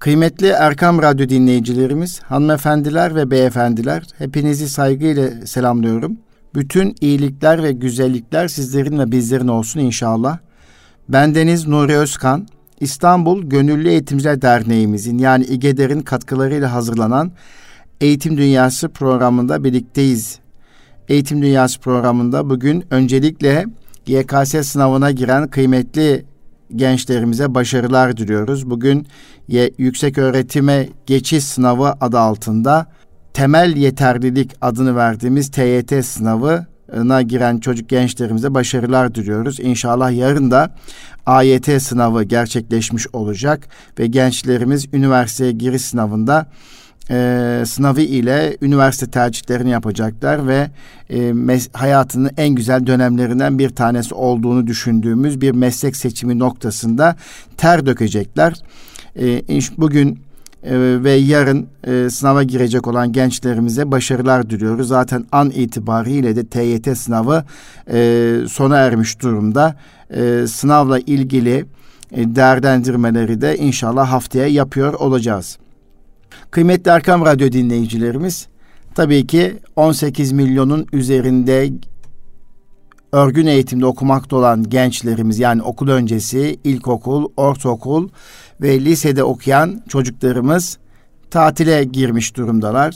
Kıymetli Erkam Radyo dinleyicilerimiz, hanımefendiler ve beyefendiler, hepinizi saygıyla selamlıyorum. Bütün iyilikler ve güzellikler sizlerin ve bizlerin olsun inşallah. Bendeniz Nuri Özkan, İstanbul Gönüllü Eğitimciler Derneğimizin yani İGEDER'in katkılarıyla hazırlanan Eğitim Dünyası programında birlikteyiz. Eğitim Dünyası programında bugün öncelikle YKS sınavına giren kıymetli gençlerimize başarılar diliyoruz. Bugün yüksek öğretime geçiş sınavı adı altında temel yeterlilik adını verdiğimiz TYT sınavına giren çocuk gençlerimize başarılar diliyoruz. İnşallah yarın da AYT sınavı gerçekleşmiş olacak ve gençlerimiz üniversiteye giriş sınavında e, sınavı ile üniversite tercihlerini yapacaklar ve e, mes- hayatının en güzel dönemlerinden bir tanesi olduğunu düşündüğümüz bir meslek seçimi noktasında ter dökecekler. E, bugün e, ve yarın e, sınava girecek olan gençlerimize başarılar diliyoruz. Zaten an itibariyle de TYT sınavı e, sona ermiş durumda. E, sınavla ilgili e, değerlendirmeleri de inşallah haftaya yapıyor olacağız. Kıymetli Erkam Radyo dinleyicilerimiz, tabii ki 18 milyonun üzerinde örgün eğitimde okumakta olan gençlerimiz yani okul öncesi, ilkokul, ortaokul ve lisede okuyan çocuklarımız tatile girmiş durumdalar.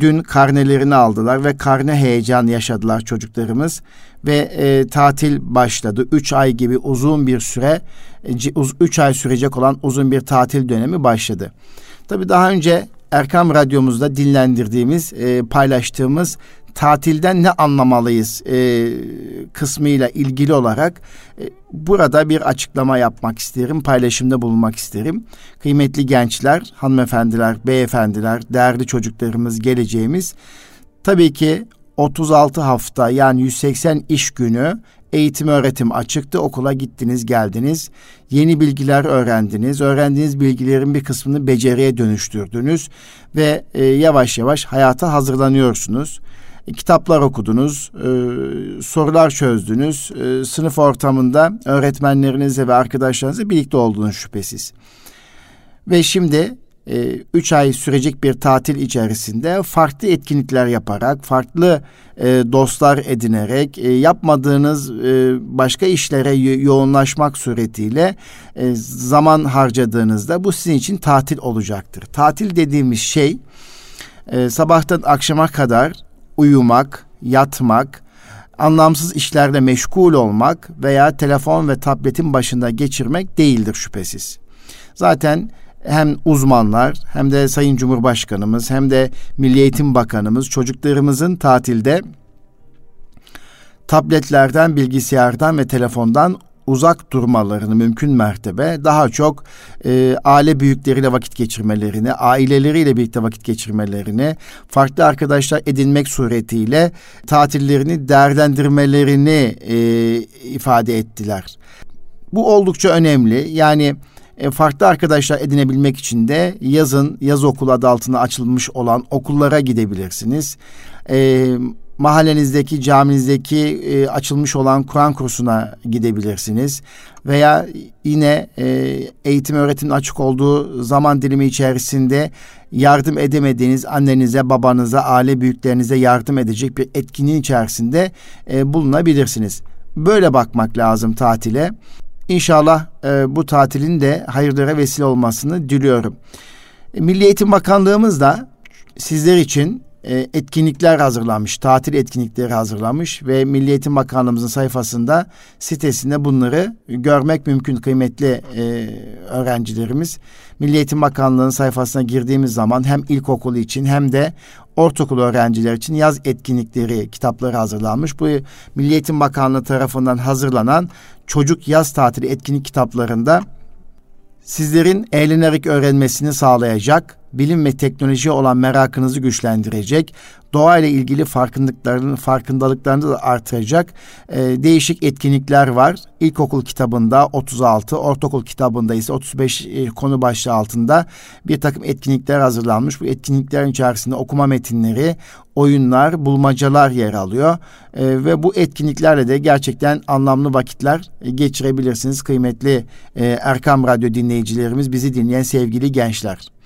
Dün karnelerini aldılar ve karne heyecan yaşadılar çocuklarımız ve e, tatil başladı. Üç ay gibi uzun bir süre, e, üç ay sürecek olan uzun bir tatil dönemi başladı. Tabi daha önce Erkam Radyomuzda dinlendirdiğimiz, e, paylaştığımız tatilden ne anlamalıyız e, kısmıyla ilgili olarak e, burada bir açıklama yapmak isterim, paylaşımda bulunmak isterim. Kıymetli gençler, hanımefendiler, beyefendiler, değerli çocuklarımız, geleceğimiz tabii ki 36 hafta yani 180 iş günü eğitim öğretim açıktı. Okula gittiniz, geldiniz. Yeni bilgiler öğrendiniz. Öğrendiğiniz bilgilerin bir kısmını beceriye dönüştürdünüz ve e, yavaş yavaş hayata hazırlanıyorsunuz. E, kitaplar okudunuz, e, sorular çözdünüz. E, sınıf ortamında öğretmenlerinizle ve arkadaşlarınızla birlikte olduğunuz şüphesiz. Ve şimdi e, üç ay sürecek bir tatil içerisinde farklı etkinlikler yaparak, farklı e, dostlar edinerek, e, yapmadığınız e, başka işlere yoğunlaşmak suretiyle e, zaman harcadığınızda bu sizin için tatil olacaktır. Tatil dediğimiz şey e, sabahtan akşama kadar uyumak, yatmak, anlamsız işlerle meşgul olmak veya telefon ve tabletin başında geçirmek değildir şüphesiz. Zaten hem uzmanlar hem de Sayın Cumhurbaşkanımız hem de Milli Eğitim Bakanımız çocuklarımızın tatilde tabletlerden, bilgisayardan ve telefondan uzak durmalarını mümkün mertebe daha çok e, aile büyükleriyle vakit geçirmelerini, aileleriyle birlikte vakit geçirmelerini, farklı arkadaşlar edinmek suretiyle tatillerini değerlendirmelerini e, ifade ettiler. Bu oldukça önemli. Yani e, farklı arkadaşlar edinebilmek için de yazın yaz okulu adı altında açılmış olan okullara gidebilirsiniz. E, mahallenizdeki, caminizdeki e, açılmış olan Kur'an kursuna gidebilirsiniz. Veya yine e, eğitim öğretim açık olduğu zaman dilimi içerisinde yardım edemediğiniz annenize, babanıza, aile büyüklerinize yardım edecek bir etkinliğin içerisinde e, bulunabilirsiniz. Böyle bakmak lazım tatile. İnşallah e, bu tatilin de hayırlara vesile olmasını diliyorum. E, Milli Eğitim Bakanlığımız da sizler için e, etkinlikler hazırlamış, tatil etkinlikleri hazırlamış ve Milli Eğitim Bakanlığımızın sayfasında sitesinde bunları görmek mümkün kıymetli e, öğrencilerimiz. Milli Eğitim Bakanlığı'nın sayfasına girdiğimiz zaman hem ilkokul için hem de ortaokul öğrenciler için yaz etkinlikleri kitapları hazırlanmış. Bu Milli Eğitim Bakanlığı tarafından hazırlanan çocuk yaz tatili etkinlik kitaplarında sizlerin eğlenerek öğrenmesini sağlayacak bilim ve teknoloji olan merakınızı güçlendirecek, doğa ile ilgili farkındalıklarını, farkındalıklarını da artıracak e, değişik etkinlikler var. İlkokul kitabında 36, ortaokul kitabında ise 35 e, konu başlığı altında bir takım etkinlikler hazırlanmış. Bu etkinliklerin içerisinde okuma metinleri, oyunlar, bulmacalar yer alıyor. E, ve bu etkinliklerle de gerçekten anlamlı vakitler e, geçirebilirsiniz kıymetli e, Erkam Radyo dinleyicilerimiz, bizi dinleyen sevgili gençler.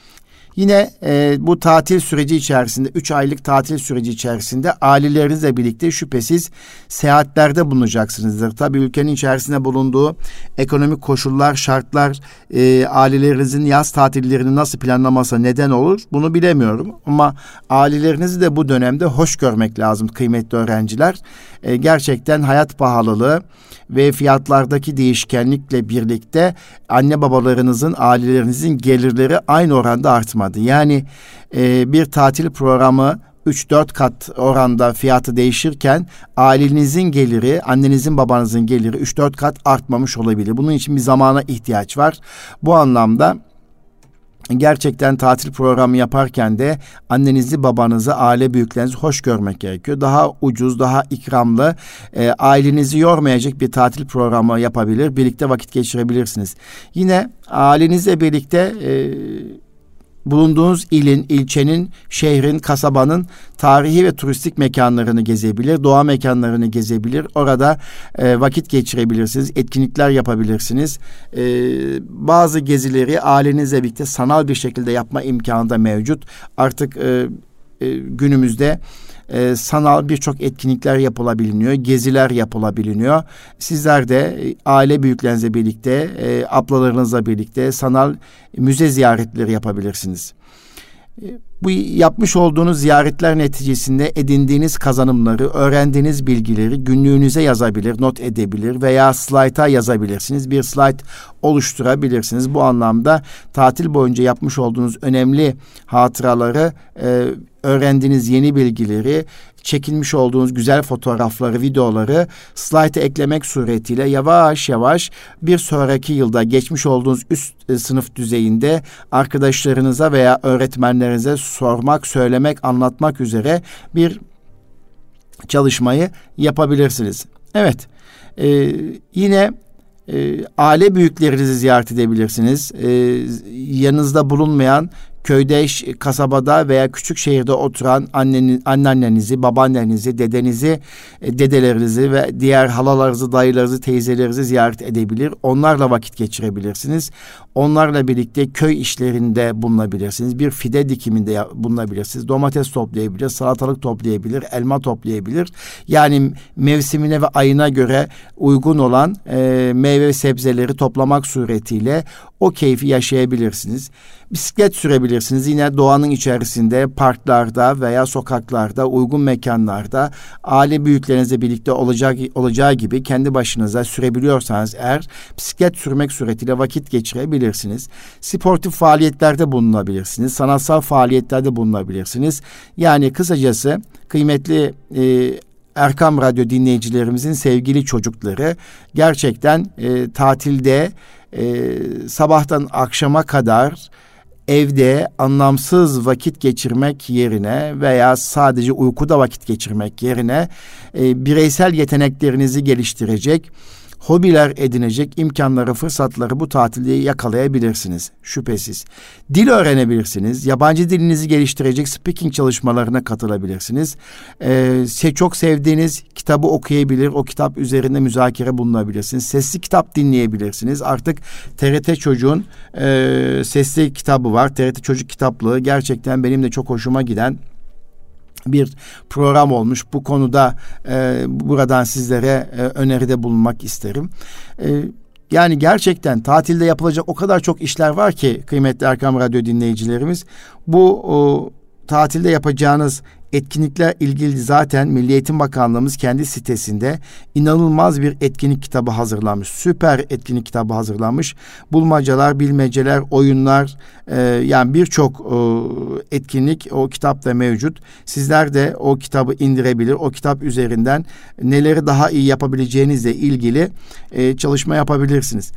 Yine e, bu tatil süreci içerisinde, üç aylık tatil süreci içerisinde ailelerinizle birlikte şüphesiz seyahatlerde bulunacaksınızdır. Tabii ülkenin içerisinde bulunduğu ekonomik koşullar, şartlar e, ailelerinizin yaz tatillerini nasıl planlaması neden olur bunu bilemiyorum. Ama ailelerinizi de bu dönemde hoş görmek lazım kıymetli öğrenciler. E, gerçekten hayat pahalılığı ve fiyatlardaki değişkenlikle birlikte anne babalarınızın, ailelerinizin gelirleri aynı oranda artmadı. Yani e, bir tatil programı 3-4 kat oranda fiyatı değişirken ailenizin geliri, annenizin babanızın geliri 3-4 kat artmamış olabilir. Bunun için bir zamana ihtiyaç var. Bu anlamda gerçekten tatil programı yaparken de annenizi, babanızı, aile büyüklerinizi hoş görmek gerekiyor. Daha ucuz, daha ikramlı, e, ailenizi yormayacak bir tatil programı yapabilir, birlikte vakit geçirebilirsiniz. Yine ailenizle birlikte e, bulunduğunuz ilin, ilçenin, şehrin, kasabanın tarihi ve turistik mekanlarını gezebilir, doğa mekanlarını gezebilir. Orada e, vakit geçirebilirsiniz, etkinlikler yapabilirsiniz. E, bazı gezileri ailenizle birlikte sanal bir şekilde yapma imkanı da mevcut. Artık e, e, günümüzde e, sanal birçok etkinlikler yapılabiliyor, geziler yapılabiliyor. Sizler de e, aile büyüklerinizle birlikte, e, ablalarınızla birlikte sanal müze ziyaretleri yapabilirsiniz. E, bu yapmış olduğunuz ziyaretler neticesinde edindiğiniz kazanımları, öğrendiğiniz bilgileri günlüğünüze yazabilir, not edebilir veya slayta yazabilirsiniz. Bir slayt oluşturabilirsiniz. Bu anlamda tatil boyunca yapmış olduğunuz önemli hatıraları e, öğrendiğiniz yeni bilgileri, çekilmiş olduğunuz güzel fotoğrafları, videoları slayta eklemek suretiyle yavaş yavaş bir sonraki yılda geçmiş olduğunuz üst e, sınıf düzeyinde arkadaşlarınıza veya öğretmenlerinize sormak, söylemek, anlatmak üzere bir çalışmayı yapabilirsiniz. Evet, e, yine e, aile büyüklerinizi ziyaret edebilirsiniz. E, yanınızda bulunmayan köyde, kasabada veya küçük şehirde oturan anneniz, anneannenizi, babaannenizi, dedenizi, e, dedelerinizi ve diğer halalarınızı, dayılarınızı, teyzelerinizi ziyaret edebilir. Onlarla vakit geçirebilirsiniz. Onlarla birlikte köy işlerinde bulunabilirsiniz. Bir fide dikiminde bulunabilirsiniz. Domates toplayabilir, salatalık toplayabilir, elma toplayabilir. Yani mevsimine ve ayına göre uygun olan e, meyve sebzeleri toplamak suretiyle o keyfi yaşayabilirsiniz. Bisiklet sürebilirsiniz. Yine doğanın içerisinde, parklarda veya sokaklarda, uygun mekanlarda aile büyüklerinizle birlikte olacak olacağı gibi kendi başınıza sürebiliyorsanız eğer bisiklet sürmek suretiyle vakit geçirebilirsiniz. Sportif faaliyetlerde bulunabilirsiniz. Sanatsal faaliyetlerde bulunabilirsiniz. Yani kısacası kıymetli e, Erkam Radyo dinleyicilerimizin sevgili çocukları gerçekten e, tatilde e, sabahtan akşama kadar evde anlamsız vakit geçirmek yerine veya sadece uykuda vakit geçirmek yerine e, bireysel yeteneklerinizi geliştirecek hobiler edinecek imkanları, fırsatları bu tatilde yakalayabilirsiniz şüphesiz. Dil öğrenebilirsiniz. Yabancı dilinizi geliştirecek speaking çalışmalarına katılabilirsiniz. Ee, çok sevdiğiniz kitabı okuyabilir, o kitap üzerinde müzakere bulunabilirsiniz. Sesli kitap dinleyebilirsiniz. Artık TRT Çocuğun e, sesli kitabı var. TRT Çocuk kitaplığı gerçekten benim de çok hoşuma giden bir program olmuş. Bu konuda e, buradan sizlere e, öneride bulunmak isterim. E, yani gerçekten tatilde yapılacak o kadar çok işler var ki kıymetli Erkam Radyo dinleyicilerimiz. Bu o, tatilde yapacağınız etkinlikler ilgili zaten Milli Eğitim Bakanlığımız kendi sitesinde inanılmaz bir etkinlik kitabı hazırlamış. Süper etkinlik kitabı hazırlamış. Bulmacalar, bilmeceler, oyunlar e, yani birçok e, etkinlik o kitapta mevcut. Sizler de o kitabı indirebilir. O kitap üzerinden neleri daha iyi yapabileceğinizle ilgili e, çalışma yapabilirsiniz.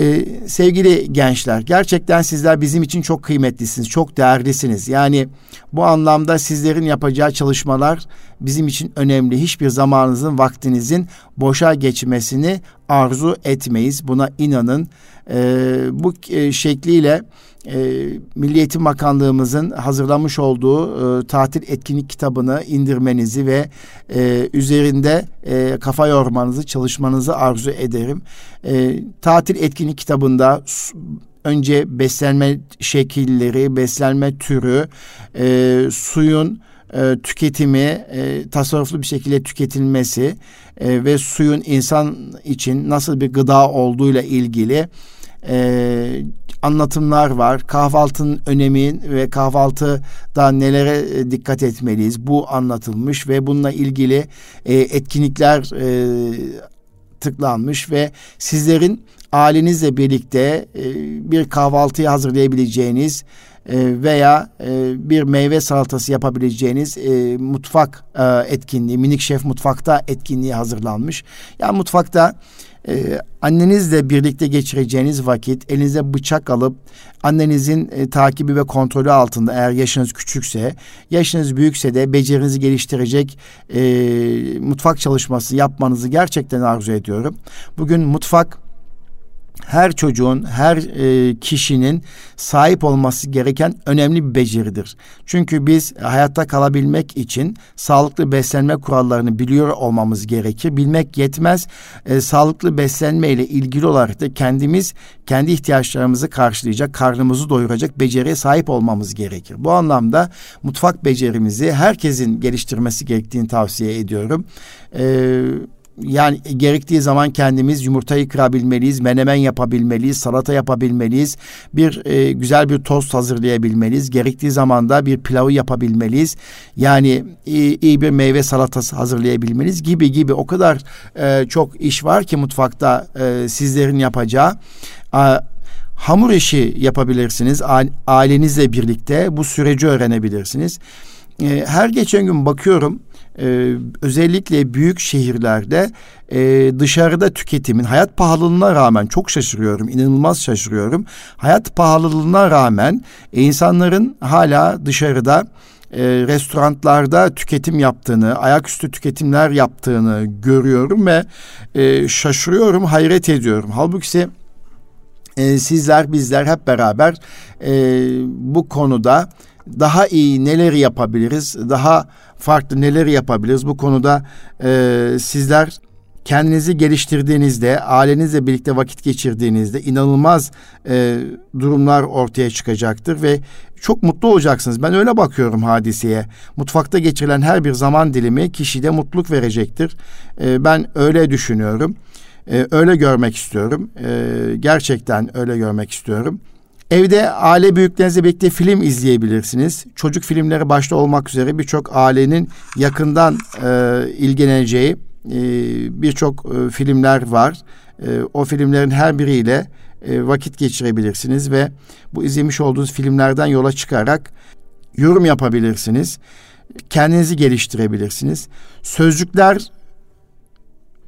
Ee, sevgili gençler, gerçekten sizler bizim için çok kıymetlisiniz, çok değerlisiniz. Yani bu anlamda sizlerin yapacağı çalışmalar bizim için önemli. Hiçbir zamanınızın, vaktinizin boşa geçmesini arzu etmeyiz. Buna inanın. Ee, bu e, şekliyle e, Milli Eğitim Bakanlığımızın hazırlamış olduğu e, tatil etkinlik kitabını indirmenizi ve e, üzerinde e, kafa yormanızı, çalışmanızı arzu ederim. E, tatil etkinlik kitabında önce beslenme şekilleri, beslenme türü, e, suyun e, tüketimi, e, tasarruflu bir şekilde tüketilmesi e, ve suyun insan için nasıl bir gıda olduğuyla ilgili e, anlatımlar var. Kahvaltının önemi ve kahvaltıda nelere e, dikkat etmeliyiz bu anlatılmış ve bununla ilgili e, etkinlikler e, tıklanmış ve sizlerin ailenizle birlikte e, bir kahvaltıyı hazırlayabileceğiniz e, veya e, bir meyve salatası yapabileceğiniz mutfak etkinliği, minik şef mutfakta etkinliği hazırlanmış. Yani mutfakta ee, annenizle birlikte geçireceğiniz vakit elinize bıçak alıp annenizin e, takibi ve kontrolü altında eğer yaşınız küçükse, yaşınız büyükse de becerinizi geliştirecek e, mutfak çalışması yapmanızı gerçekten arzu ediyorum. Bugün mutfak her çocuğun, her e, kişinin sahip olması gereken önemli bir beceridir. Çünkü biz hayatta kalabilmek için sağlıklı beslenme kurallarını biliyor olmamız gerekir. Bilmek yetmez. E, sağlıklı beslenme ile ilgili olarak da kendimiz kendi ihtiyaçlarımızı karşılayacak, karnımızı doyuracak beceriye sahip olmamız gerekir. Bu anlamda mutfak becerimizi herkesin geliştirmesi gerektiğini tavsiye ediyorum. Eee yani gerektiği zaman kendimiz yumurtayı kırabilmeliyiz, menemen yapabilmeliyiz, salata yapabilmeliyiz, bir e, güzel bir tost hazırlayabilmeliyiz. Gerektiği zaman da bir pilavı yapabilmeliyiz. Yani iyi, iyi bir meyve salatası hazırlayabilmeliyiz gibi gibi o kadar e, çok iş var ki mutfakta e, sizlerin yapacağı. A, hamur işi yapabilirsiniz ailenizle birlikte bu süreci öğrenebilirsiniz. E, her geçen gün bakıyorum e, özellikle büyük şehirlerde e, dışarıda tüketimin hayat pahalılığına rağmen çok şaşırıyorum, inanılmaz şaşırıyorum. Hayat pahalılığına rağmen e, insanların hala dışarıda e, restoranlarda tüketim yaptığını, ayaküstü tüketimler yaptığını görüyorum ve e, şaşırıyorum, hayret ediyorum. Halbuki e, sizler, bizler hep beraber e, bu konuda daha iyi neler yapabiliriz, daha farklı neler yapabiliriz bu konuda e, sizler kendinizi geliştirdiğinizde, ailenizle birlikte vakit geçirdiğinizde inanılmaz e, durumlar ortaya çıkacaktır ve çok mutlu olacaksınız. Ben öyle bakıyorum hadiseye. Mutfakta geçirilen her bir zaman dilimi kişide mutluluk verecektir. E, ben öyle düşünüyorum. E, öyle görmek istiyorum. E, gerçekten öyle görmek istiyorum. Evde aile büyüklerinizle birlikte film izleyebilirsiniz. Çocuk filmleri başta olmak üzere birçok ailenin yakından e, ilgileneceği e, birçok e, filmler var. E, o filmlerin her biriyle e, vakit geçirebilirsiniz ve bu izlemiş olduğunuz filmlerden yola çıkarak yorum yapabilirsiniz. Kendinizi geliştirebilirsiniz. Sözcükler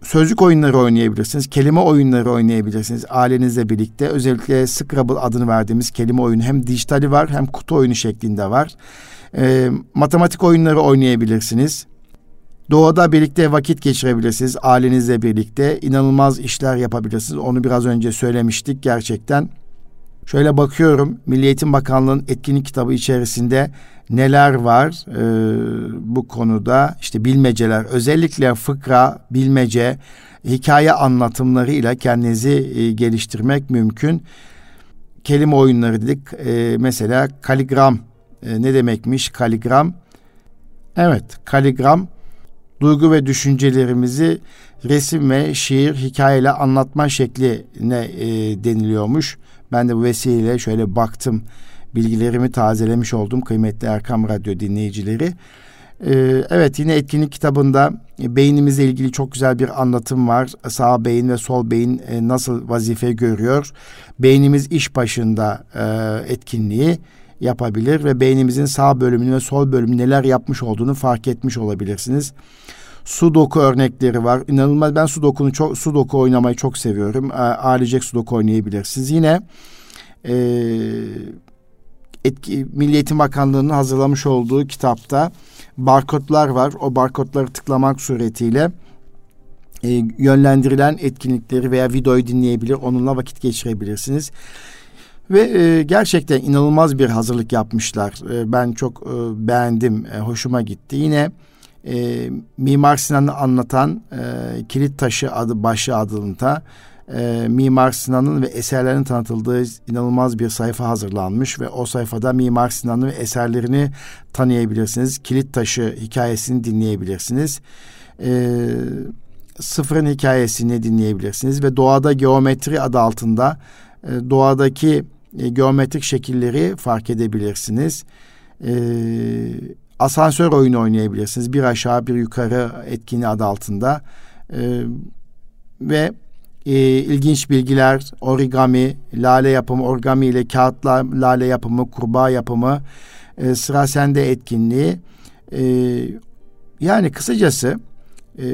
sözcük oyunları oynayabilirsiniz. Kelime oyunları oynayabilirsiniz ailenizle birlikte. Özellikle Scrabble adını verdiğimiz kelime oyunu hem dijitali var hem kutu oyunu şeklinde var. E, matematik oyunları oynayabilirsiniz. Doğada birlikte vakit geçirebilirsiniz ailenizle birlikte. inanılmaz işler yapabilirsiniz. Onu biraz önce söylemiştik gerçekten. Şöyle bakıyorum Milli Eğitim Bakanlığı'nın etkinlik kitabı içerisinde neler var e, bu konuda işte bilmeceler özellikle fıkra, bilmece, hikaye anlatımlarıyla kendinizi e, geliştirmek mümkün. Kelime oyunları dedik e, mesela kaligram e, ne demekmiş kaligram? Evet kaligram duygu ve düşüncelerimizi resim ve şiir hikayeyle anlatma şekline e, deniliyormuş. Ben de bu vesileyle şöyle baktım bilgilerimi tazelemiş oldum kıymetli Erkam Radyo dinleyicileri. Ee, evet yine etkinlik kitabında e, beynimizle ilgili çok güzel bir anlatım var. Sağ beyin ve sol beyin e, nasıl vazife görüyor? Beynimiz iş başında e, etkinliği yapabilir ve beynimizin sağ bölümünü ve sol bölümü neler yapmış olduğunu fark etmiş olabilirsiniz. Sudoku örnekleri var. İnanılmaz ben Sudoku'nu çok Sudoku oynamayı çok seviyorum. Ailecek Sudoku oynayabilirsiniz. Yine e, etki, Milli Eğitim Bakanlığı'nın hazırlamış olduğu kitapta barkodlar var. O barkodları tıklamak suretiyle e, yönlendirilen etkinlikleri veya videoyu dinleyebilir, onunla vakit geçirebilirsiniz. Ve e, gerçekten inanılmaz bir hazırlık yapmışlar. E, ben çok e, beğendim, e, hoşuma gitti. Yine e, Mimar Sinan'ı anlatan e, Kilit Taşı adı başı adında e, Mimar Sinan'ın ve eserlerinin tanıtıldığı inanılmaz bir sayfa hazırlanmış ve o sayfada Mimar Sinan'ın ve eserlerini tanıyabilirsiniz. Kilit Taşı hikayesini dinleyebilirsiniz. E, Sıfırın hikayesini dinleyebilirsiniz ve Doğada Geometri adı altında e, doğadaki e, geometrik şekilleri fark edebilirsiniz. E, asansör oyunu oynayabilirsiniz. Bir aşağı bir yukarı etkinliği adı altında. E, ve e, ilginç bilgiler, origami, lale yapımı, origami ile kağıtla lale yapımı, kurbağa yapımı, e, sıra sende etkinliği. E, yani kısacası e,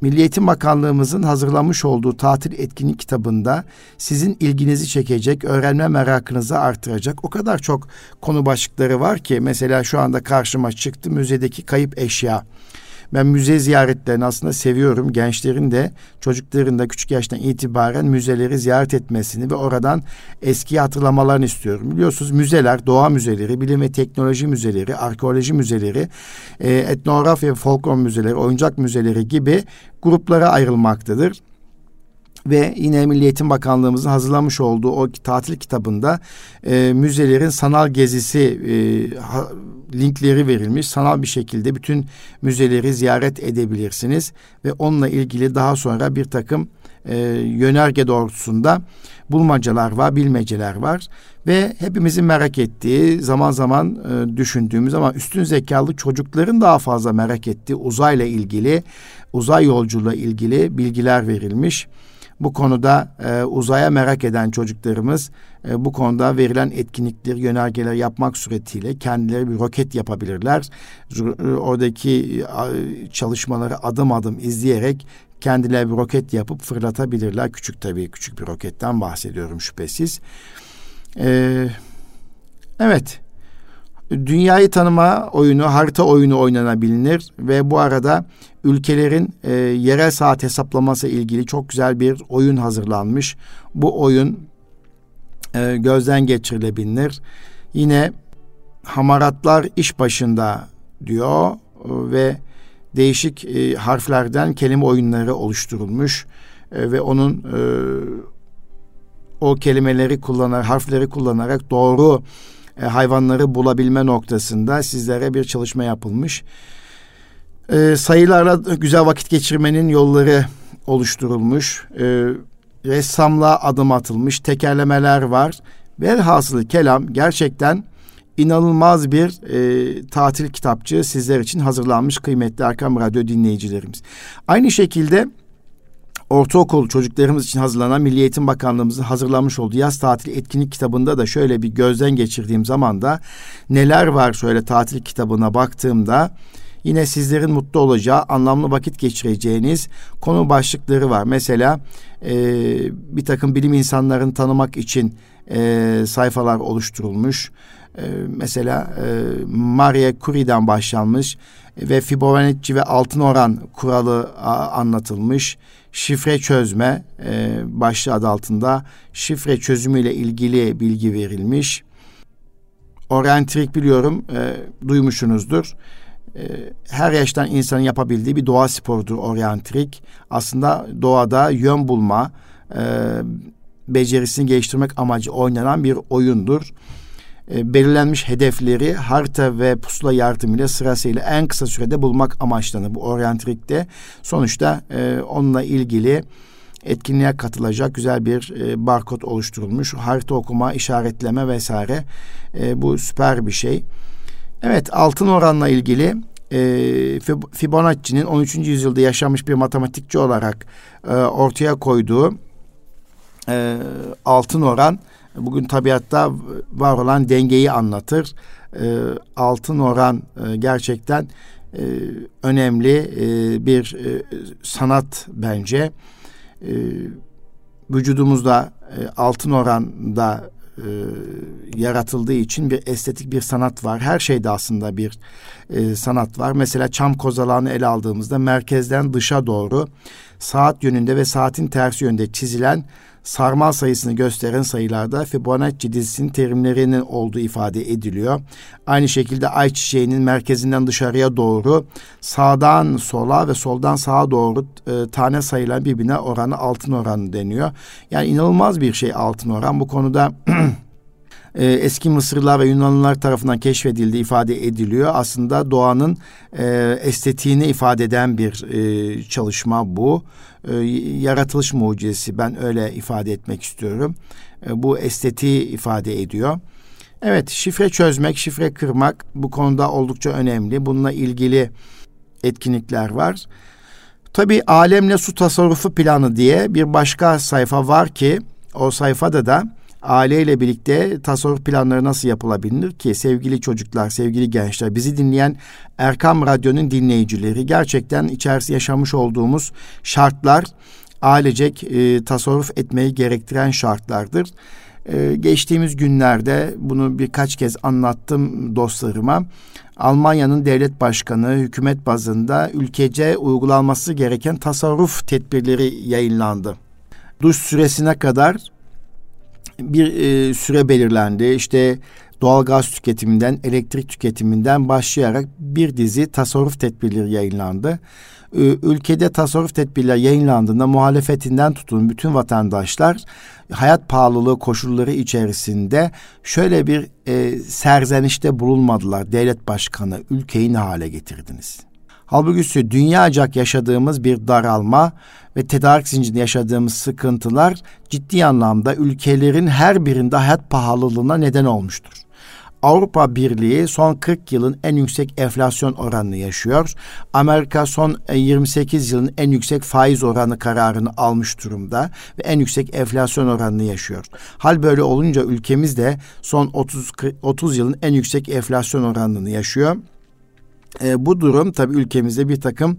Milli Eğitim Bakanlığımızın hazırlamış olduğu tatil etkinlik kitabında sizin ilginizi çekecek, öğrenme merakınızı artıracak o kadar çok konu başlıkları var ki mesela şu anda karşıma çıktı müzedeki kayıp eşya. Ben müze ziyaretlerini aslında seviyorum. Gençlerin de çocukların da küçük yaştan itibaren müzeleri ziyaret etmesini ve oradan eski hatırlamalarını istiyorum. Biliyorsunuz müzeler, doğa müzeleri, bilim ve teknoloji müzeleri, arkeoloji müzeleri, e, etnografya ve folklor müzeleri, oyuncak müzeleri gibi gruplara ayrılmaktadır ve yine Milli Eğitim Bakanlığımızın hazırlamış olduğu o tatil kitabında e, müzelerin sanal gezisi e, ha, linkleri verilmiş. Sanal bir şekilde bütün müzeleri ziyaret edebilirsiniz ve onunla ilgili daha sonra bir takım e, yönerge doğrultusunda bulmacalar var, bilmeceler var ve hepimizin merak ettiği, zaman zaman e, düşündüğümüz ama üstün zekalı çocukların daha fazla merak ettiği uzayla ilgili, uzay yolculuğuyla ilgili bilgiler verilmiş. Bu konuda e, uzaya merak eden çocuklarımız e, bu konuda verilen etkinlikleri, yönergeler yapmak suretiyle kendileri bir roket yapabilirler. E, oradaki çalışmaları adım adım izleyerek kendileri bir roket yapıp fırlatabilirler. Küçük tabii küçük bir roketten bahsediyorum şüphesiz. E, evet. Dünyayı tanıma oyunu, harita oyunu oynanabilir ve bu arada ülkelerin e, yerel saat hesaplaması ilgili çok güzel bir oyun hazırlanmış. Bu oyun e, gözden geçirilebilir. Yine hamaratlar iş başında diyor e, ve değişik e, harflerden kelime oyunları oluşturulmuş e, ve onun e, o kelimeleri kullanarak, harfleri kullanarak doğru e, hayvanları bulabilme noktasında sizlere bir çalışma yapılmış. E, sayılarla güzel vakit geçirmenin yolları oluşturulmuş. E, ressamla adım atılmış. Tekerlemeler var. Velhasılı kelam gerçekten inanılmaz bir e, tatil kitapçığı sizler için hazırlanmış kıymetli Erkam Radyo dinleyicilerimiz. Aynı şekilde ortaokul çocuklarımız için hazırlanan Milli Eğitim Bakanlığımızın hazırlamış olduğu yaz tatili etkinlik kitabında da şöyle bir gözden geçirdiğim zaman da neler var şöyle tatil kitabına baktığımda yine sizlerin mutlu olacağı, anlamlı vakit geçireceğiniz konu başlıkları var. Mesela e, bir takım bilim insanlarını tanımak için e, sayfalar oluşturulmuş. E, mesela e, Maria Curie'den başlanmış ve Fibonacci ve altın oran kuralı anlatılmış. Şifre çözme e, başlığı adı altında şifre çözümüyle ilgili bilgi verilmiş. Orientrik biliyorum e, duymuşsunuzdur. Ee, her yaştan insanın yapabildiği bir doğa sporudur oryantrik. Aslında doğada yön bulma, e, becerisini geliştirmek amacı oynanan bir oyundur. E, belirlenmiş hedefleri harita ve pusula yardımıyla sırasıyla en kısa sürede bulmak amaçlanır bu oryantrikte. Sonuçta e, onunla ilgili etkinliğe katılacak güzel bir e, barkod oluşturulmuş. Harita okuma, işaretleme vesaire. E, bu süper bir şey. Evet altın oranla ilgili e, Fibonacci'nin 13. yüzyılda yaşamış bir matematikçi olarak e, ortaya koyduğu e, altın oran bugün tabiatta var olan dengeyi anlatır. E, altın oran e, gerçekten e, önemli e, bir e, sanat bence. E, vücudumuzda e, altın oranda e, yaratıldığı için bir estetik bir sanat var. Her şeyde aslında bir e, sanat var. Mesela çam kozalağını ele aldığımızda merkezden dışa doğru saat yönünde ve saatin tersi yönde çizilen sarmal sayısını gösteren sayılarda Fibonacci dizisinin terimlerinin olduğu ifade ediliyor. Aynı şekilde ayçiçeğinin merkezinden dışarıya doğru sağdan sola ve soldan sağa doğru e, tane sayılan birbirine oranı altın oranı deniyor. Yani inanılmaz bir şey altın oran. Bu konuda e, eski Mısırlılar ve Yunanlılar tarafından keşfedildiği ifade ediliyor. Aslında doğanın e, estetiğini ifade eden bir e, çalışma bu. E, yaratılış mucizesi ben öyle ifade etmek istiyorum. E, bu estetiği ifade ediyor. Evet şifre çözmek, şifre kırmak bu konuda oldukça önemli. Bununla ilgili etkinlikler var. Tabii alemle su tasarrufu planı diye bir başka sayfa var ki o sayfada da aileyle birlikte tasarruf planları nasıl yapılabilir ki sevgili çocuklar, sevgili gençler, bizi dinleyen Erkam Radyo'nun dinleyicileri gerçekten içerisinde yaşamış olduğumuz şartlar ailecek e, tasarruf etmeyi gerektiren şartlardır. E, geçtiğimiz günlerde bunu birkaç kez anlattım dostlarıma. Almanya'nın devlet başkanı hükümet bazında ülkece uygulanması gereken tasarruf tedbirleri yayınlandı. Duş süresine kadar bir e, süre belirlendi. İşte doğal gaz tüketiminden, elektrik tüketiminden başlayarak bir dizi tasarruf tedbirleri yayınlandı. E, ülkede tasarruf tedbirleri yayınlandığında muhalefetinden tutun bütün vatandaşlar hayat pahalılığı koşulları içerisinde şöyle bir e, serzenişte bulunmadılar. Devlet başkanı ülkeyi ne hale getirdiniz? Halbuki dünyacak yaşadığımız bir daralma ve tedarik zincirinde yaşadığımız sıkıntılar ciddi anlamda ülkelerin her birinde hayat pahalılığına neden olmuştur. Avrupa Birliği son 40 yılın en yüksek enflasyon oranını yaşıyor. Amerika son 28 yılın en yüksek faiz oranı kararını almış durumda ve en yüksek enflasyon oranını yaşıyor. Hal böyle olunca ülkemiz de son 30 30 yılın en yüksek enflasyon oranını yaşıyor. E, bu durum tabi ülkemizde bir takım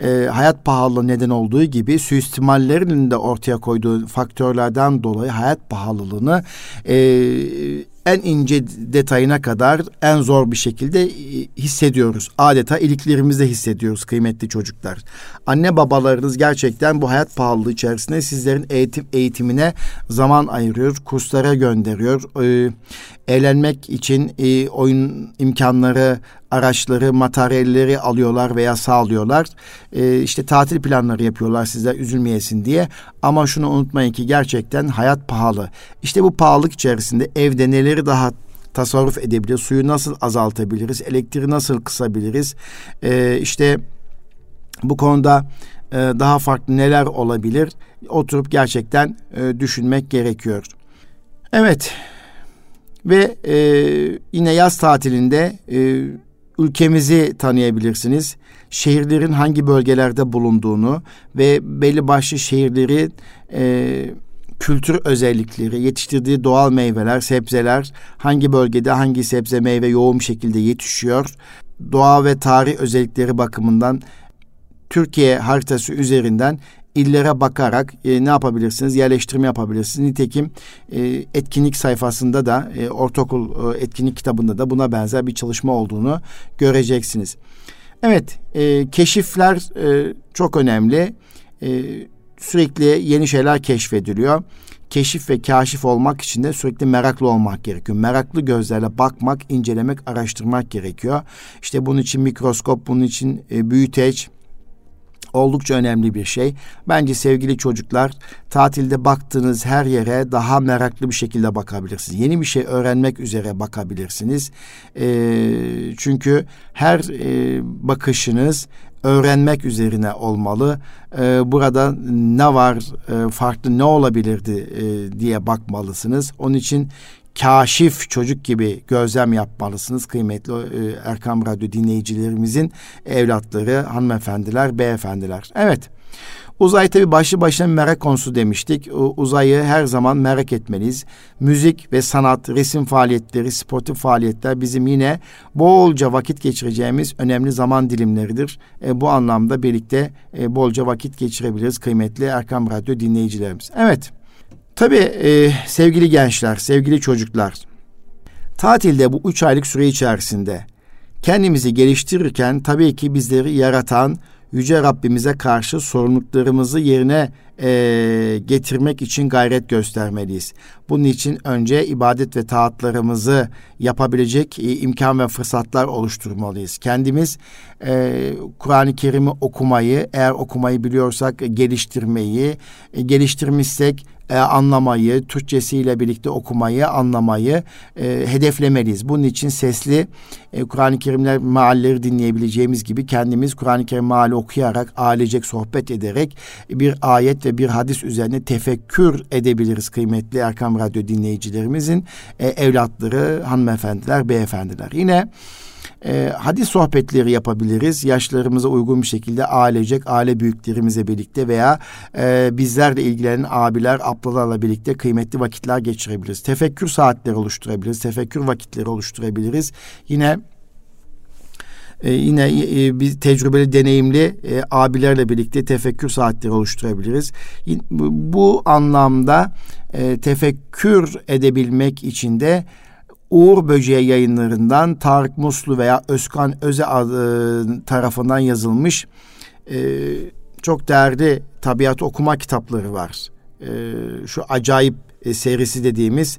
e, hayat pahalılığı neden olduğu gibi suistimallerin de ortaya koyduğu faktörlerden dolayı hayat pahalılığını e, en ince detayına kadar en zor bir şekilde e, hissediyoruz. Adeta iliklerimizde hissediyoruz kıymetli çocuklar. Anne babalarınız gerçekten bu hayat pahalılığı içerisinde sizlerin eğitim eğitimine zaman ayırıyor, kurslara gönderiyor. Ee, eğlenmek için e, oyun imkanları, araçları, materyalleri alıyorlar veya sağlıyorlar. E, işte tatil planları yapıyorlar sizler üzülmeyesin diye. Ama şunu unutmayın ki gerçekten hayat pahalı. İşte bu pahalılık içerisinde evde neleri daha tasarruf edebiliriz? Suyu nasıl azaltabiliriz? Elektriği nasıl kısabiliriz? E, işte bu konuda e, daha farklı neler olabilir? Oturup gerçekten e, düşünmek gerekiyor. Evet, ve e, yine yaz tatilinde e, ülkemizi tanıyabilirsiniz. Şehirlerin hangi bölgelerde bulunduğunu ve belli başlı şehirleri e, kültür özellikleri, yetiştirdiği doğal meyveler, sebzeler hangi bölgede hangi sebze meyve yoğun şekilde yetişiyor. Doğa ve tarih özellikleri bakımından Türkiye haritası üzerinden illere bakarak e, ne yapabilirsiniz? Yerleştirme yapabilirsiniz. Nitekim e, etkinlik sayfasında da e, ortaokul e, etkinlik kitabında da buna benzer bir çalışma olduğunu göreceksiniz. Evet, e, keşifler e, çok önemli. E, sürekli yeni şeyler keşfediliyor. Keşif ve kaşif olmak için de sürekli meraklı olmak gerekiyor. Meraklı gözlerle bakmak, incelemek, araştırmak gerekiyor. İşte bunun için mikroskop, bunun için e, büyüteç, oldukça önemli bir şey. Bence sevgili çocuklar tatilde baktığınız her yere daha meraklı bir şekilde bakabilirsiniz. Yeni bir şey öğrenmek üzere bakabilirsiniz. E, çünkü her e, bakışınız öğrenmek üzerine olmalı. Ee, burada ne var, e, farklı ne olabilirdi e, diye bakmalısınız. Onun için kaşif çocuk gibi gözlem yapmalısınız kıymetli e, Erkam Radyo dinleyicilerimizin evlatları, hanımefendiler, beyefendiler. Evet. Uzay tabi başlı başına merak konusu demiştik. Uzayı her zaman merak etmeliyiz. Müzik ve sanat, resim faaliyetleri, sportif faaliyetler bizim yine bolca vakit geçireceğimiz önemli zaman dilimleridir. E, bu anlamda birlikte e, bolca vakit geçirebiliriz kıymetli Erkam Radyo dinleyicilerimiz. Evet, tabi e, sevgili gençler, sevgili çocuklar, tatilde bu üç aylık süre içerisinde kendimizi geliştirirken tabii ki bizleri yaratan, Yüce Rabbimize karşı sorumluluklarımızı yerine e, getirmek için gayret göstermeliyiz. Bunun için önce ibadet ve taatlarımızı yapabilecek e, imkan ve fırsatlar oluşturmalıyız. Kendimiz e, Kur'an-ı Kerim'i okumayı, eğer okumayı biliyorsak geliştirmeyi, e, geliştirmişsek e, anlamayı, Türkçesiyle birlikte okumayı, anlamayı e, hedeflemeliyiz. Bunun için sesli e, Kur'an-ı Kerimler mealleri dinleyebileceğimiz gibi kendimiz Kur'an-ı Kerim meali okuyarak, ailecek sohbet ederek bir ayet ve bir hadis üzerine tefekkür edebiliriz kıymetli Erkam Radyo dinleyicilerimizin e, evlatları, hanımefendiler, beyefendiler. Yine e, hadis sohbetleri yapabiliriz. Yaşlarımıza uygun bir şekilde ailecek, aile büyüklerimizle birlikte veya e, bizlerle ilgilenen abiler, ablalarla birlikte kıymetli vakitler geçirebiliriz. Tefekkür saatleri oluşturabiliriz. Tefekkür vakitleri oluşturabiliriz. Yine ee, yine e, bir tecrübeli, deneyimli e, abilerle birlikte tefekkür saatleri oluşturabiliriz. Bu anlamda e, tefekkür edebilmek için de Uğur Böceği yayınlarından Tarık Muslu veya Özkan Öze tarafından yazılmış e, çok değerli tabiat okuma kitapları var. E, şu acayip e, serisi dediğimiz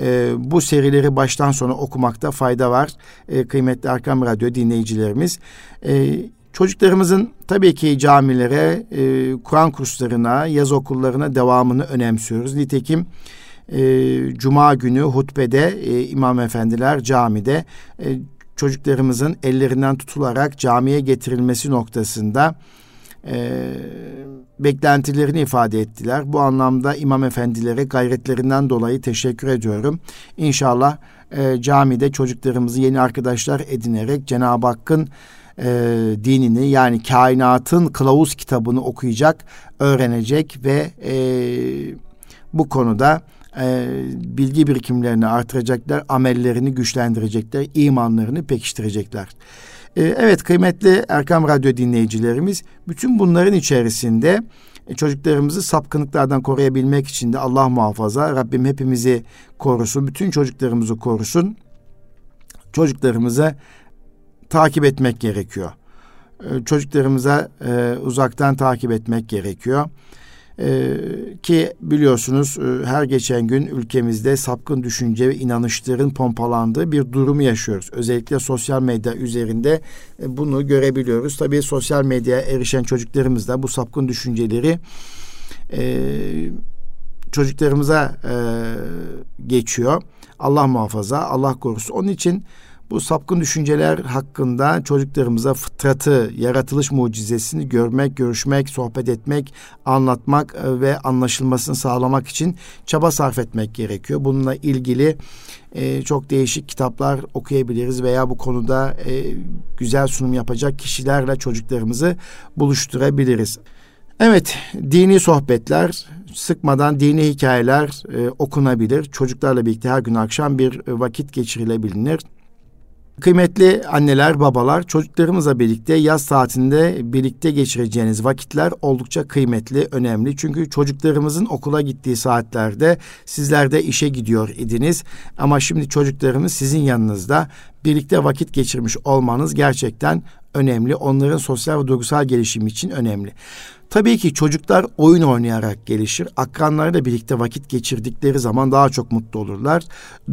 e, bu serileri baştan sona okumakta fayda var. E, kıymetli Arkam Radyo dinleyicilerimiz. E, Çocuklarımızın tabii ki camilere, e, Kur'an kurslarına, yaz okullarına devamını önemsiyoruz. Nitekim e, Cuma günü hutbede e, imam efendiler camide e, çocuklarımızın ellerinden tutularak camiye getirilmesi noktasında e, beklentilerini ifade ettiler. Bu anlamda imam efendilere gayretlerinden dolayı teşekkür ediyorum. İnşallah e, camide çocuklarımızı yeni arkadaşlar edinerek Cenab-ı Hakk'ın e, dinini yani kainatın kılavuz kitabını okuyacak, öğrenecek ve e, bu konuda e, bilgi birikimlerini artıracaklar, amellerini güçlendirecekler, imanlarını pekiştirecekler. E, evet kıymetli Erkam Radyo dinleyicilerimiz bütün bunların içerisinde e, çocuklarımızı sapkınlıklardan koruyabilmek için de Allah muhafaza Rabbim hepimizi korusun, bütün çocuklarımızı korusun. Çocuklarımızı takip etmek gerekiyor. E, çocuklarımıza e, uzaktan takip etmek gerekiyor. Ee, ki biliyorsunuz e, her geçen gün ülkemizde sapkın düşünce ve inanışların pompalandığı bir durumu yaşıyoruz. Özellikle sosyal medya üzerinde e, bunu görebiliyoruz. Tabii sosyal medyaya erişen çocuklarımız da bu sapkın düşünceleri e, çocuklarımıza e, geçiyor. Allah muhafaza, Allah korusun. Onun için bu sapkın düşünceler hakkında çocuklarımıza fıtratı, yaratılış mucizesini görmek, görüşmek, sohbet etmek, anlatmak e, ve anlaşılmasını sağlamak için çaba sarf etmek gerekiyor. Bununla ilgili e, çok değişik kitaplar okuyabiliriz veya bu konuda e, güzel sunum yapacak kişilerle çocuklarımızı buluşturabiliriz. Evet, dini sohbetler, sıkmadan dini hikayeler e, okunabilir. Çocuklarla birlikte her gün akşam bir vakit geçirilebilir. Kıymetli anneler, babalar, çocuklarımızla birlikte yaz tatilinde birlikte geçireceğiniz vakitler oldukça kıymetli, önemli. Çünkü çocuklarımızın okula gittiği saatlerde sizler de işe gidiyor idiniz. Ama şimdi çocuklarımız sizin yanınızda birlikte vakit geçirmiş olmanız gerçekten önemli. Onların sosyal ve duygusal gelişimi için önemli. Tabii ki çocuklar oyun oynayarak gelişir. Akranlarıyla birlikte vakit geçirdikleri zaman daha çok mutlu olurlar.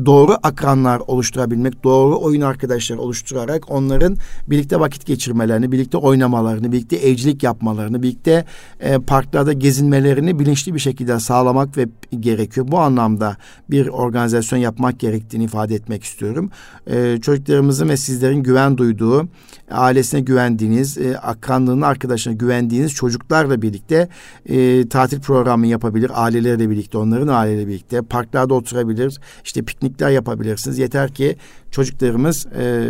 Doğru akranlar oluşturabilmek, doğru oyun arkadaşları oluşturarak onların birlikte vakit geçirmelerini, birlikte oynamalarını, birlikte evcilik yapmalarını, birlikte e, parklarda gezinmelerini bilinçli bir şekilde sağlamak ve gerekiyor. Bu anlamda bir organizasyon yapmak gerektiğini ifade etmek istiyorum. E, çocuklarımızın ve sizlerin güven duyduğu, ailesine güvendiğiniz, e, akranlığına, arkadaşına güvendiğiniz çocuklar çocuklarla birlikte e, tatil programı yapabilir. Ailelerle birlikte, onların aileyle birlikte. Parklarda oturabilir. işte piknikler yapabilirsiniz. Yeter ki çocuklarımız e,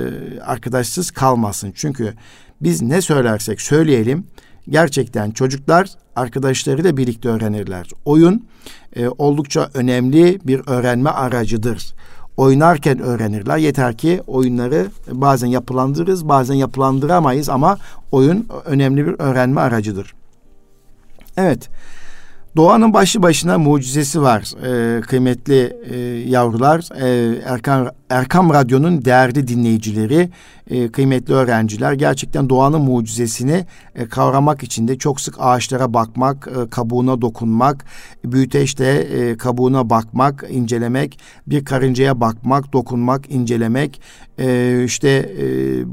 arkadaşsız kalmasın. Çünkü biz ne söylersek söyleyelim gerçekten çocuklar arkadaşlarıyla birlikte öğrenirler. Oyun e, oldukça önemli bir öğrenme aracıdır. Oynarken öğrenirler. Yeter ki oyunları bazen yapılandırırız, bazen yapılandıramayız ama oyun önemli bir öğrenme aracıdır. Evet. Doğanın başlı başına mucizesi var e, kıymetli e, yavrular. E, Erkam, Erkam Radyo'nun değerli dinleyicileri, e, kıymetli öğrenciler gerçekten doğanın mucizesini e, kavramak için de çok sık ağaçlara bakmak, e, kabuğuna dokunmak, büyüteçte e, kabuğuna bakmak, incelemek, bir karıncaya bakmak, dokunmak, incelemek e, işte e,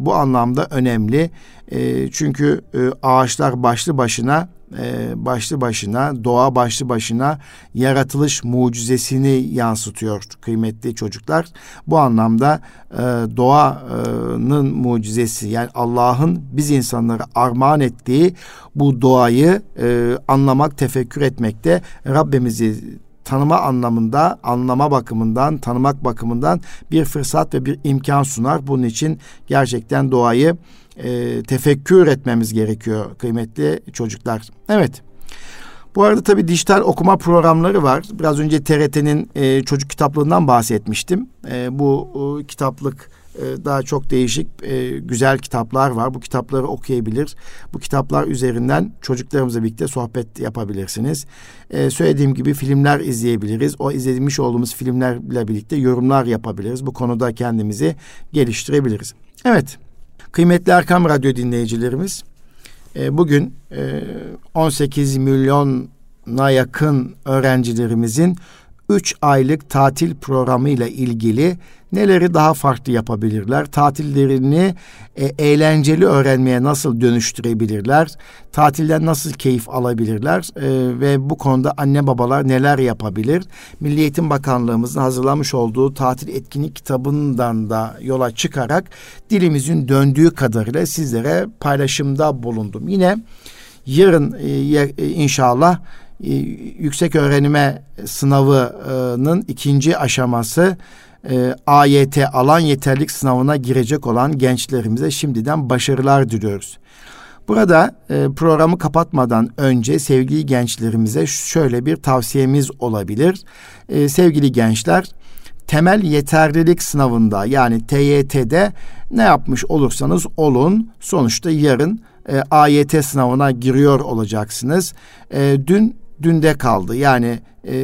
bu anlamda önemli. E, çünkü e, ağaçlar başlı başına e, başlı başına, doğa başlı başına yaratılış mucizesini yansıtıyor kıymetli çocuklar. Bu anlamda e, doğanın mucizesi yani Allah'ın biz insanlara armağan ettiği bu doğayı e, anlamak, tefekkür etmekte Rabbimizi tanıma anlamında, anlama bakımından, tanımak bakımından bir fırsat ve bir imkan sunar. Bunun için gerçekten doğayı e, tefekkür etmemiz gerekiyor kıymetli çocuklar. Evet. Bu arada tabii dijital okuma programları var. Biraz önce TRT'nin e, çocuk kitaplığından bahsetmiştim. E, bu e, kitaplık e, daha çok değişik e, güzel kitaplar var. Bu kitapları okuyabilir. Bu kitaplar üzerinden çocuklarımızla birlikte sohbet yapabilirsiniz. E, söylediğim gibi filmler izleyebiliriz. O izlemiş olduğumuz filmlerle birlikte yorumlar yapabiliriz. Bu konuda kendimizi geliştirebiliriz. Evet. Kıymetli Erkam Radyo dinleyicilerimiz, e, bugün e, 18 milyona yakın öğrencilerimizin 3 aylık tatil programı ile ilgili neleri daha farklı yapabilirler? Tatillerini e, eğlenceli öğrenmeye nasıl dönüştürebilirler? Tatilden nasıl keyif alabilirler? E, ve bu konuda anne babalar neler yapabilir? Milli Eğitim Bakanlığımızın hazırlamış olduğu tatil etkinlik kitabından da yola çıkarak dilimizin döndüğü kadarıyla sizlere paylaşımda bulundum. Yine yarın e, inşallah e, yüksek öğrenime sınavının ikinci aşaması e, AYT alan yeterlik sınavına girecek olan gençlerimize şimdiden başarılar diliyoruz. Burada e, programı kapatmadan önce sevgili gençlerimize şöyle bir tavsiyemiz olabilir. E, sevgili gençler, temel yeterlilik sınavında yani TYT'de ne yapmış olursanız olun sonuçta yarın e, AYT sınavına giriyor olacaksınız. E, dün dünde kaldı yani e,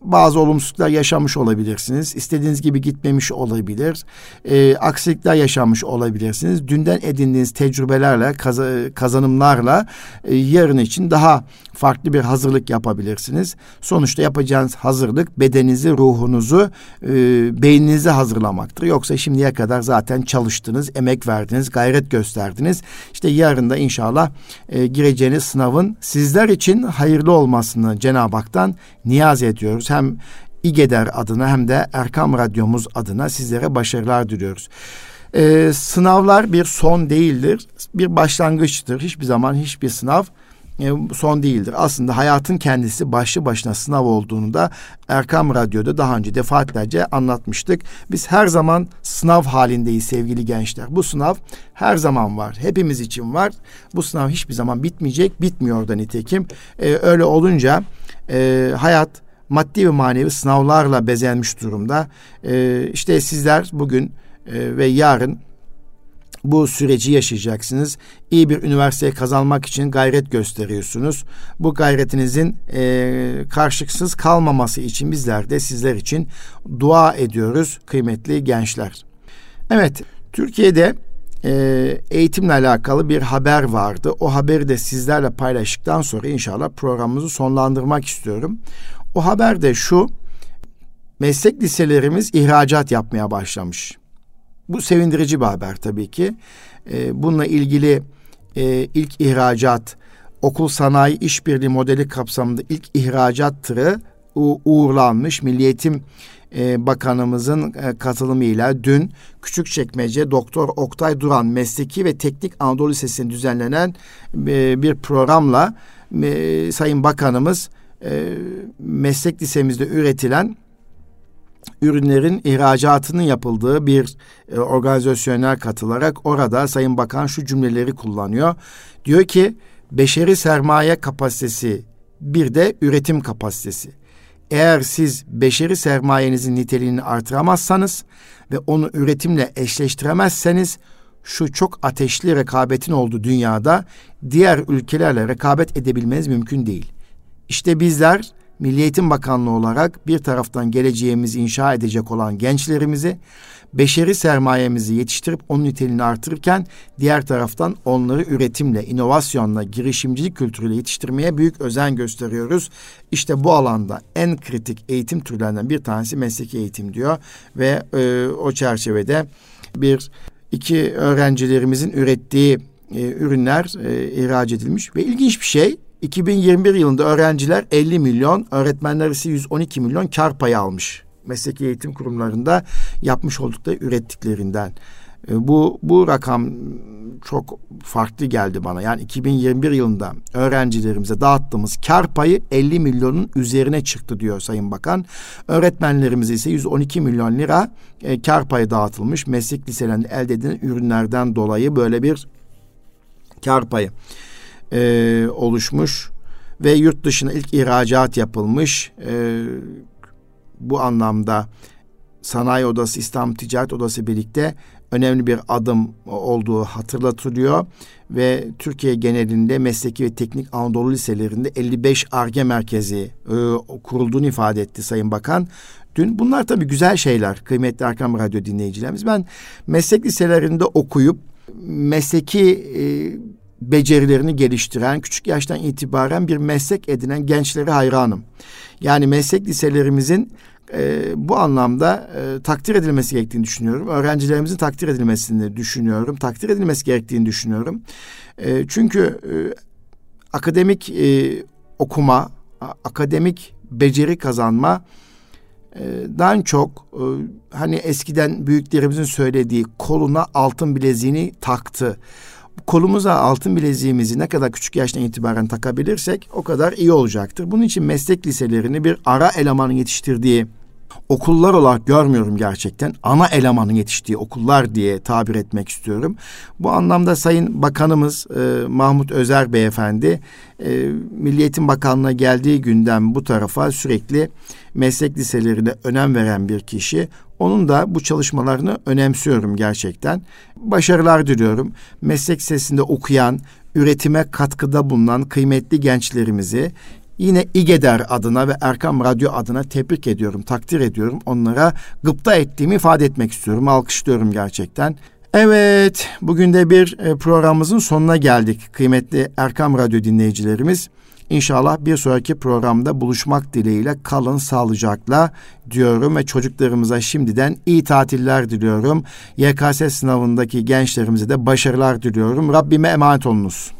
bazı olumsuzluklar yaşamış olabilirsiniz. İstediğiniz gibi gitmemiş olabilir. E, aksilikler yaşamış olabilirsiniz. Dünden edindiğiniz tecrübelerle, kaz kazanımlarla e, yarın için daha farklı bir hazırlık yapabilirsiniz. Sonuçta yapacağınız hazırlık bedeninizi, ruhunuzu, e, beyninizi hazırlamaktır. Yoksa şimdiye kadar zaten çalıştınız, emek verdiniz, gayret gösterdiniz. İşte yarın da inşallah e, gireceğiniz sınavın sizler için hayırlı olmasını Cenab-ı Hak'tan niyaz ediyoruz. Hem İGEDER adına hem de Erkam Radyomuz adına sizlere başarılar diliyoruz. Ee, sınavlar bir son değildir, bir başlangıçtır. Hiçbir zaman hiçbir sınav e, son değildir. Aslında hayatın kendisi başlı başına sınav olduğunu da Erkam Radyo'da daha önce defaatlerce anlatmıştık. Biz her zaman sınav halindeyiz sevgili gençler. Bu sınav her zaman var. Hepimiz için var. Bu sınav hiçbir zaman bitmeyecek. Bitmiyor da nitekim. Ee, öyle olunca e, hayat maddi ve manevi sınavlarla bezenmiş durumda. Ee, işte sizler bugün e, ve yarın bu süreci yaşayacaksınız. İyi bir üniversiteye kazanmak için gayret gösteriyorsunuz. Bu gayretinizin e, karşılıksız kalmaması için bizler de sizler için dua ediyoruz kıymetli gençler. Evet, Türkiye'de e, eğitimle alakalı bir haber vardı. O haberi de sizlerle paylaştıktan sonra inşallah programımızı sonlandırmak istiyorum. O haber de şu, meslek liselerimiz ihracat yapmaya başlamış. Bu sevindirici bir haber tabii ki. E, bununla ilgili e, ilk ihracat, okul sanayi işbirliği modeli kapsamında ilk ihracat tırı uğurlanmış. Milli Eğitim e, Bakanımızın e, katılımıyla dün Küçükçekmece Doktor Oktay Duran Mesleki ve Teknik Anadolu Lisesi'nde düzenlenen e, bir programla e, Sayın Bakanımız e, meslek lisemizde üretilen ürünlerin ihracatının yapıldığı bir e, organizasyonel katılarak orada Sayın Bakan şu cümleleri kullanıyor. Diyor ki beşeri sermaye kapasitesi bir de üretim kapasitesi. Eğer siz beşeri sermayenizin niteliğini artıramazsanız ve onu üretimle eşleştiremezseniz şu çok ateşli rekabetin olduğu dünyada diğer ülkelerle rekabet edebilmeniz mümkün değil. İşte bizler Milli Eğitim Bakanlığı olarak bir taraftan geleceğimizi inşa edecek olan gençlerimizi, beşeri sermayemizi yetiştirip onun niteliğini artırırken diğer taraftan onları üretimle, inovasyonla, girişimcilik kültürüyle yetiştirmeye büyük özen gösteriyoruz. İşte bu alanda en kritik eğitim türlerinden bir tanesi mesleki eğitim diyor ve e, o çerçevede bir iki öğrencilerimizin ürettiği e, ürünler e, ihraç edilmiş ve ilginç bir şey 2021 yılında öğrenciler 50 milyon, öğretmenler ise 112 milyon kar payı almış. Mesleki eğitim kurumlarında yapmış oldukları ürettiklerinden. E, bu bu rakam çok farklı geldi bana. Yani 2021 yılında öğrencilerimize dağıttığımız kar payı 50 milyonun üzerine çıktı diyor Sayın Bakan. Öğretmenlerimize ise 112 milyon lira e, kar payı dağıtılmış. Meslek liselerinde elde edilen ürünlerden dolayı böyle bir kar payı e, oluşmuş ve yurt dışına ilk ihracat yapılmış. E, bu anlamda Sanayi Odası, İstanbul Ticaret Odası birlikte önemli bir adım olduğu hatırlatılıyor ve Türkiye genelinde mesleki ve teknik Anadolu liselerinde 55 ARGE merkezi e, kurulduğunu ifade etti Sayın Bakan. Dün bunlar tabii güzel şeyler kıymetli Erkam Radyo dinleyicilerimiz. Ben meslek liselerinde okuyup mesleki e, becerilerini geliştiren, küçük yaştan itibaren bir meslek edinen gençlere hayranım. Yani meslek liselerimizin e, bu anlamda e, takdir edilmesi gerektiğini düşünüyorum. Öğrencilerimizin takdir edilmesini düşünüyorum. Takdir edilmesi gerektiğini düşünüyorum. E, çünkü e, akademik e, okuma, akademik beceri kazanma e, daha çok e, hani eskiden büyüklerimizin söylediği koluna altın bileziğini taktı kolumuza altın bileziğimizi ne kadar küçük yaştan itibaren takabilirsek o kadar iyi olacaktır. Bunun için meslek liselerini bir ara elemanın yetiştirdiği okullar olarak görmüyorum gerçekten. Ana elemanın yetiştiği okullar diye tabir etmek istiyorum. Bu anlamda Sayın Bakanımız e, Mahmut Özer Beyefendi e, Milli Eğitim Bakanlığı'na geldiği günden bu tarafa sürekli meslek liselerine önem veren bir kişi. Onun da bu çalışmalarını önemsiyorum gerçekten. Başarılar diliyorum. Meslek sesinde okuyan, üretime katkıda bulunan kıymetli gençlerimizi yine İGEDER adına ve Erkam Radyo adına tebrik ediyorum, takdir ediyorum. Onlara gıpta ettiğimi ifade etmek istiyorum. Alkışlıyorum gerçekten. Evet, bugün de bir e, programımızın sonuna geldik kıymetli Erkam Radyo dinleyicilerimiz. İnşallah bir sonraki programda buluşmak dileğiyle kalın sağlıcakla diyorum ve çocuklarımıza şimdiden iyi tatiller diliyorum. YKS sınavındaki gençlerimize de başarılar diliyorum. Rabbime emanet olunuz.